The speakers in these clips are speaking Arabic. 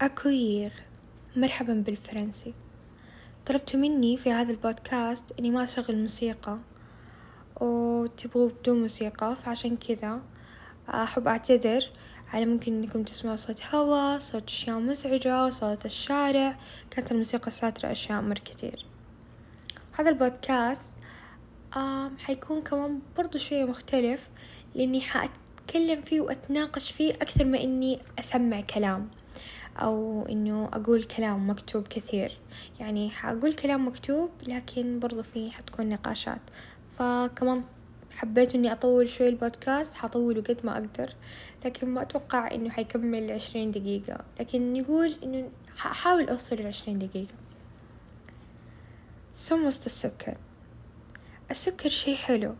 أكوير مرحبا بالفرنسي. طلبتوا مني في هذا البودكاست إني ما أشغل موسيقى. وتبغوا بدون موسيقى فعشان كذا أحب أعتذر على ممكن إنكم تسمعوا صوت هوا صوت أشياء مزعجة صوت الشارع. كانت الموسيقى ساترة أشياء مرة كتير هذا البودكاست آه حيكون كمان برضو شوية مختلف لأني حأتكلم فيه وأتناقش فيه أكثر ما إني أسمع كلام. أو إنه أقول كلام مكتوب كثير. يعني حأقول كلام مكتوب لكن برضو فيه حتكون نقاشات. فكمان حبيت إني أطول شوي البودكاست حطوله قد ما أقدر. لكن ما أتوقع إنه حيكمل عشرين دقيقة. لكن نقول إنه حأحاول أوصل لعشرين دقيقة. سم وسط السكر السكر شي حلو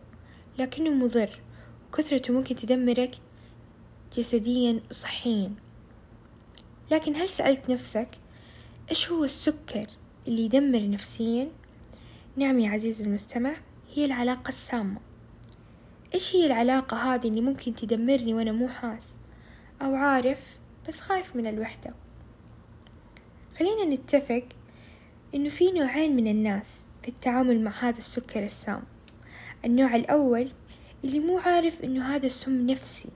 لكنه مضر وكثرته ممكن تدمرك جسديا وصحيا لكن هل سألت نفسك إيش هو السكر اللي يدمر نفسيا؟ نعم يا عزيزي المستمع هي العلاقة السامة. إيش هي العلاقة هذه اللي ممكن تدمرني وأنا مو حاس أو عارف بس خايف من الوحدة؟ خلينا نتفق إنه في نوعين من الناس في التعامل مع هذا السكر السام. النوع الأول اللي مو عارف إنه هذا سم نفسي.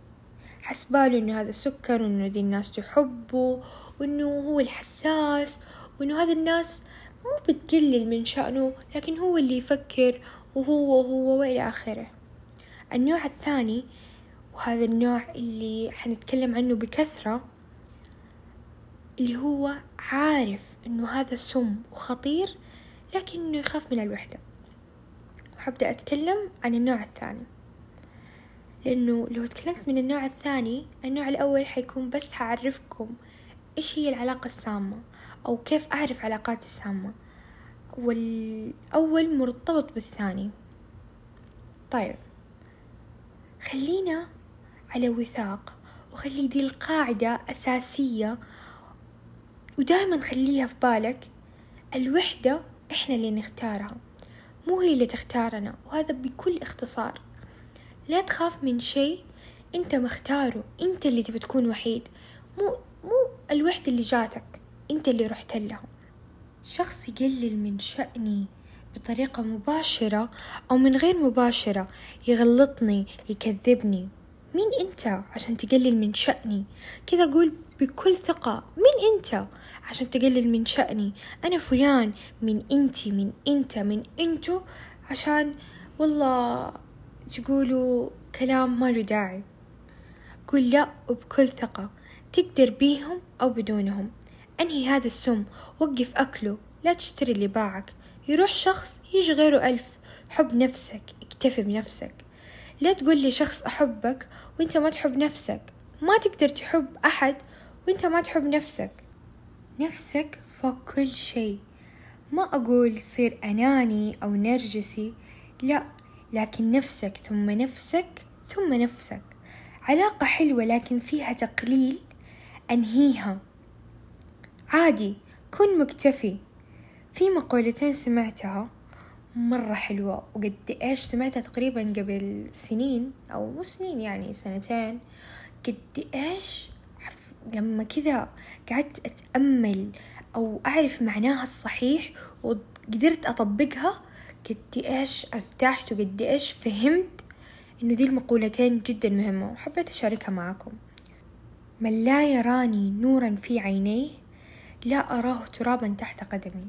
حسباله إنه هذا سكر وإنه دي الناس تحبه وإنه هو الحساس وإنه هذا الناس مو بتقلل من شأنه لكن هو اللي يفكر وهو وهو وإلى آخره. النوع الثاني وهذا النوع اللي حنتكلم عنه بكثرة اللي هو عارف إنه هذا سم وخطير لكنه يخاف من الوحدة. وحبدأ أتكلم عن النوع الثاني. لأنه لو تكلمت من النوع الثاني النوع الأول حيكون بس حعرفكم إيش هي العلاقة السامة أو كيف أعرف علاقاتي السامة. والأول مرتبط بالثاني. طيب خلينا على وثاق وخلي دي القاعدة أساسية ودائما خليها في بالك. الوحدة إحنا اللي نختارها مو هي اللي تختارنا وهذا بكل اختصار. لا تخاف من شيء. انت مختاره. انت اللي تبي تكون وحيد. مو مو الوحدة اللي جاتك. انت اللي رحت لها. شخص يقلل من شأني بطريقة مباشرة أو من غير مباشرة يغلطني يكذبني. مين أنت عشان تقلل من شأني؟ كذا أقول بكل ثقة. مين أنت عشان تقلل من شأني؟ أنا فلان. من أنتي من أنت من أنتو. عشان والله تقولوا كلام ما له داعي. قول لا وبكل ثقة. تقدر بيهم أو بدونهم. أنهي هذا السم. وقف أكله. لا تشتري اللي باعك. يروح شخص يجي غيره ألف. حب نفسك. اكتفي بنفسك. لا تقول لي شخص أحبك وأنت ما تحب نفسك. ما تقدر تحب أحد وأنت ما تحب نفسك. نفسك فوق كل شيء. ما أقول صير أناني أو نرجسي. لا لكن نفسك ثم نفسك ثم نفسك. علاقة حلوة لكن فيها تقليل أنهيها. عادي كن مكتفي. في مقولتين سمعتها مرة حلوة وقد إيش سمعتها تقريبا قبل سنين أو مو سنين يعني سنتين. قد إيش؟ لما كذا قعدت أتأمل أو أعرف معناها الصحيح وقدرت أطبقها قد إيش؟ ارتحت وقد إيش؟ فهمت إنه ذي المقولتين جدا مهمة وحبيت أشاركها معكم من لا يراني نورا في عينيه لا أراه ترابا تحت قدمي.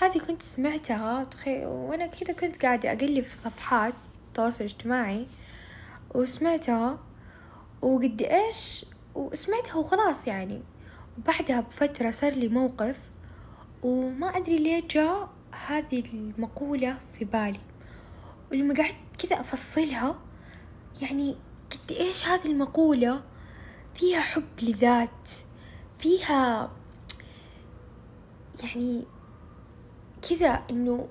هذه كنت سمعتها. وأنا كذا كنت قاعدة أقلب في صفحات التواصل الاجتماعي وسمعتها وقد إيش؟ وسمعتها وخلاص يعني. وبعدها بفترة صار لي موقف وما أدري ليه جاء هذه المقولة في بالي. ولما قعدت كذا أفصلها يعني قد إيش هذه المقولة فيها حب لذات فيها يعني كذا إنه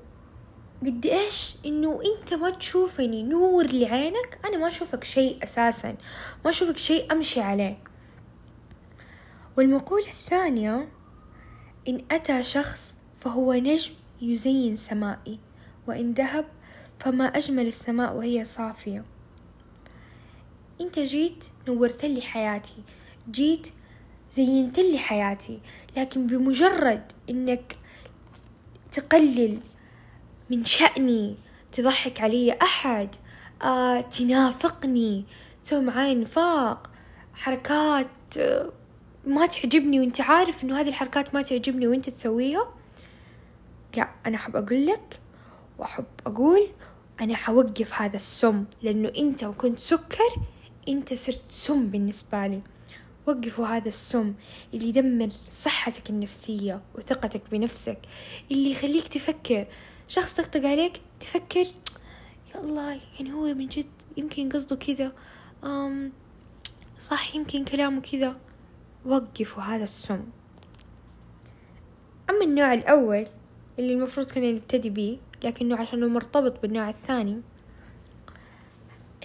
قد إيش إنه أنت ما تشوفني نور لعينك أنا ما أشوفك شيء أساسا ما أشوفك شيء أمشي عليه. والمقولة الثانية إن أتى شخص فهو نجم يزين سمائي. وإن ذهب فما أجمل السماء وهي صافية. أنت جيت نورت لي حياتي. جيت زينت لي حياتي. لكن بمجرد إنك تقلل من شأني تضحك علي أحد آه تنافقني تسوي معاي نفاق حركات آه ما تعجبني وإنت عارف إنه هذه الحركات ما تعجبني وإنت تسويها. لا أنا أحب أقول لك وأحب أقول أنا حوقف هذا السم لأنه أنت وكنت سكر أنت صرت سم بالنسبة لي. وقفوا هذا السم اللي يدمر صحتك النفسية وثقتك بنفسك اللي يخليك تفكر. شخص طقطق عليك تفكر يا الله يعني هو من جد يمكن قصده كذا. صح يمكن كلامه كذا. وقفوا هذا السم. أما النوع الأول اللي المفروض كنا نبتدي بيه لكنه عشانه مرتبط بالنوع الثاني.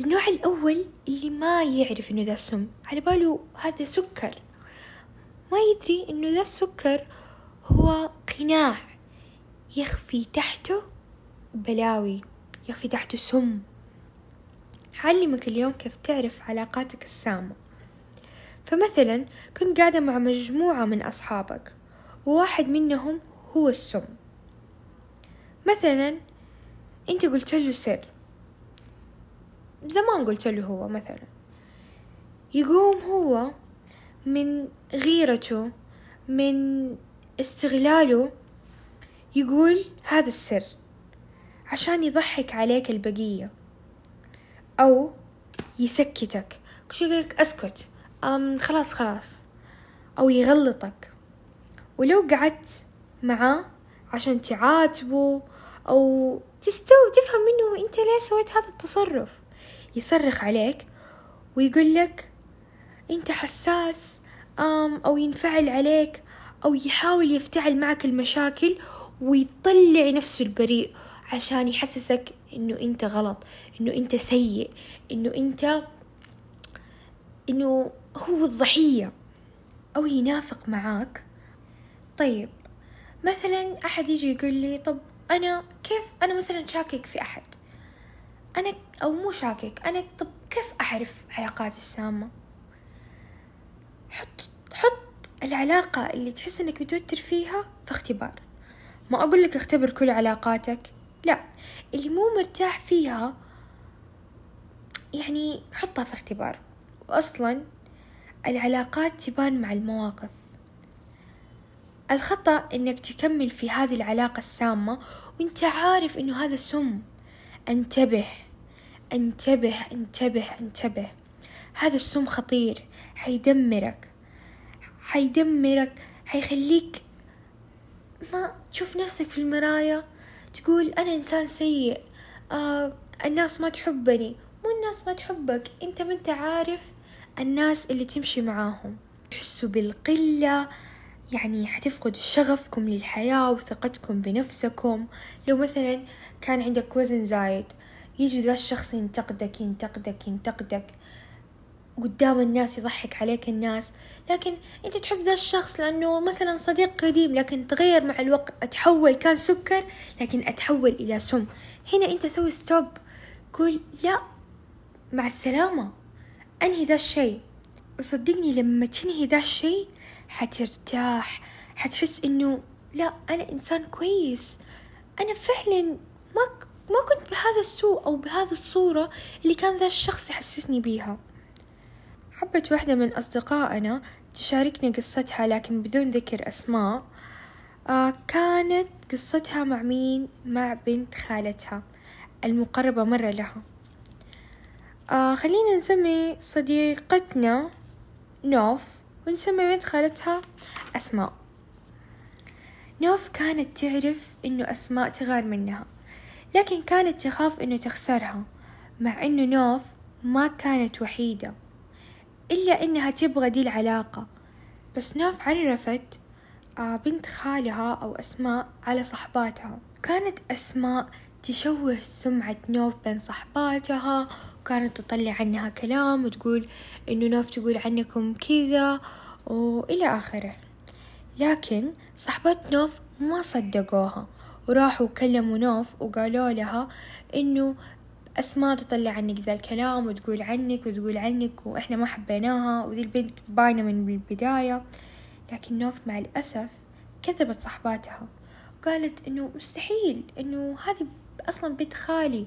النوع الأول اللي ما يعرف إنه ذا سم على باله هذا سكر ما يدري إنه ذا السكر هو قناع يخفي تحته بلاوي يخفي تحته سم. حعلمك اليوم كيف تعرف علاقاتك السامة. فمثلا كنت قاعدة مع مجموعة من أصحابك وواحد منهم هو السم. مثلا أنت قلت له سر. زمان قلت له هو مثلا. يقوم هو من غيرته من استغلاله يقول هذا السر عشان يضحك عليك البقية أو يسكتك. كل شي يقولك أسكت. أم خلاص خلاص. أو يغلطك. ولو قعدت معاه عشان تعاتبه أو تستوي تفهم منه أنت ليه سويت هذا التصرف. يصرخ عليك ويقول لك أنت حساس أم أو ينفعل عليك أو يحاول يفتعل معك المشاكل ويطلع نفسه البريء عشان يحسسك إنه أنت غلط إنه أنت سيء إنه أنت إنه هو الضحية أو ينافق معاك. طيب مثلا أحد يجي يقول لي طب أنا كيف أنا مثلا شاكك في أحد؟ أنا أو مو شاكك أنا طب كيف أعرف علاقاتي السامة؟ حط حط العلاقة اللي تحس إنك متوتر فيها في اختبار. ما أقول لك اختبر كل علاقاتك لا. اللي مو مرتاح فيها يعني حطها في اختبار. واصلا العلاقات تبان مع المواقف. الخطأ إنك تكمل في هذه العلاقة السامة وإنت عارف إنه هذا سم. انتبه انتبه انتبه انتبه. هذا السم خطير حيدمرك. حيدمرك حيخليك ما تشوف نفسك في المراية تقول أنا إنسان سيء آه الناس ما تحبني. مو الناس ما تحبك أنت ما أنت عارف الناس اللي تمشي معاهم. تحسوا بالقلة يعني حتفقدوا شغفكم للحياة وثقتكم بنفسكم. لو مثلا كان عندك وزن زايد يجي ذا الشخص ينتقدك ينتقدك ينتقدك. قدام الناس يضحك عليك الناس. لكن أنت تحب ذا الشخص لأنه مثلا صديق قديم لكن تغير مع الوقت. أتحول كان سكر لكن أتحول إلى سم. هنا أنت سوي stop قول لا مع السلامة. أنهي ذا الشيء. وصدقني لما تنهي ذا الشيء حترتاح حتحس إنه لا أنا إنسان كويس. أنا فعلا ما ما كنت بهذا السوء أو بهذه الصورة اللي كان ذا الشخص يحسسني بيها. حبت واحدة من أصدقائنا تشاركني قصتها لكن بدون ذكر أسماء. آه كانت قصتها مع مين؟ مع بنت خالتها المقربة مرة لها. آه خلينا نسمي صديقتنا نوف. ونسمي بنت خالتها أسماء. نوف كانت تعرف إنه أسماء تغار منها لكن كانت تخاف إنه تخسرها مع إنه نوف ما كانت وحيدة إلا إنها تبغى دي العلاقة. بس نوف عرفت آه، بنت خالها أو أسماء على صحباتها. كانت أسماء تشوه سمعة نوف بين صحباتها وكانت تطلع عنها كلام وتقول إنه نوف تقول عنكم كذا وإلى آخره. لكن صحبات نوف ما صدقوها وراحوا كلموا نوف وقالوا لها إنه أسماء تطلع عنك ذا الكلام وتقول عنك وتقول عنك وإحنا ما حبيناها وذي البنت باينة من البداية. لكن نوف مع الأسف كذبت صحباتها وقالت إنه مستحيل إنه هذه أصلا بنت خالي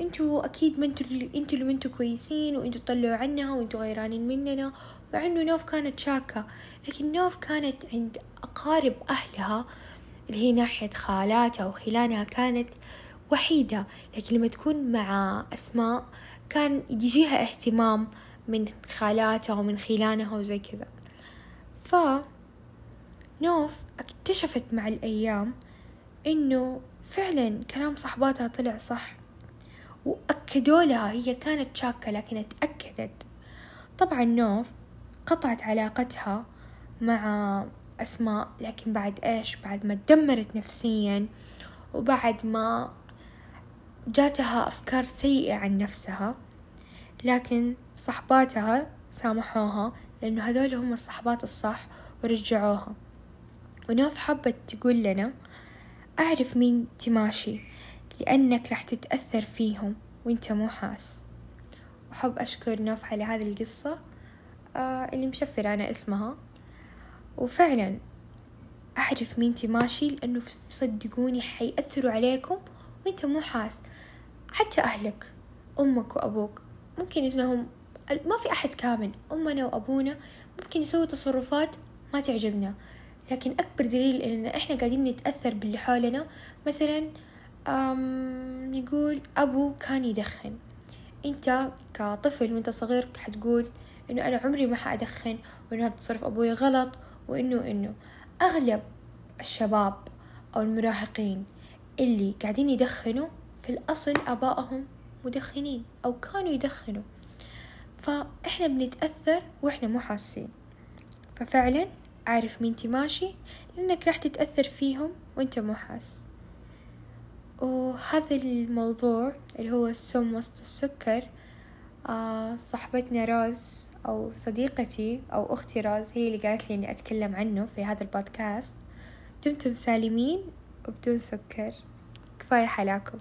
وانتوا أكيد ما أنتوا اللي أنتوا اللي أنتوا كويسين وانتوا تطلعوا عنها وانتوا غيرانين مننا. مع انه نوف كانت شاكة لكن نوف كانت عند أقارب أهلها اللي هي ناحية خالاتها وخلانها كانت وحيدة. لكن لما تكون مع أسماء كان يجيها اهتمام من خالاتها ومن خلانها وزي كذا. ف نوف اكتشفت مع الأيام إنه فعلا كلام صحباتها طلع صح. وأكدوا لها هي كانت شاكة لكن اتأكدت طبعا نوف قطعت علاقتها مع أسماء لكن بعد إيش؟ بعد ما تدمرت نفسيا وبعد ما جاتها أفكار سيئة عن نفسها. لكن صحباتها سامحوها لأنه هذول هم الصحبات الصح ورجعوها. ونوف حبت تقول لنا أعرف مين تماشي. لأنك راح تتأثر فيهم وإنت مو حاس. وحب أشكر نوف على هذه القصة آه اللي مشفرة أنا اسمها. وفعلا أعرف مين تماشي لأنه صدقوني حيأثروا عليكم وإنت مو حاس. حتى أهلك أمك وأبوك ممكن إنهم ما في أحد كامل. أمنا وأبونا ممكن يسوي تصرفات ما تعجبنا. لكن أكبر دليل إن إحنا قاعدين نتأثر باللي حولنا مثلا أم يقول أبو كان يدخن. أنت كطفل وأنت صغير حتقول إنه أنا عمري ما حأدخن وإنه هذا تصرف أبوي غلط وإنه إنه. أغلب الشباب أو المراهقين اللي قاعدين يدخنوا في الأصل آبائهم مدخنين أو كانوا يدخنوا. فإحنا بنتأثر وإحنا مو حاسين. ففعلا عارف مين تماشي لأنك راح تتأثر فيهم وإنت مو حاس. وهذا الموضوع اللي هو السم وسط السكر آه صاحبتنا روز أو صديقتي أو أختي روز هي اللي قالت لي إني أتكلم عنه في هذا البودكاست. دمتم سالمين وبدون سكر. كفاية حلاكم.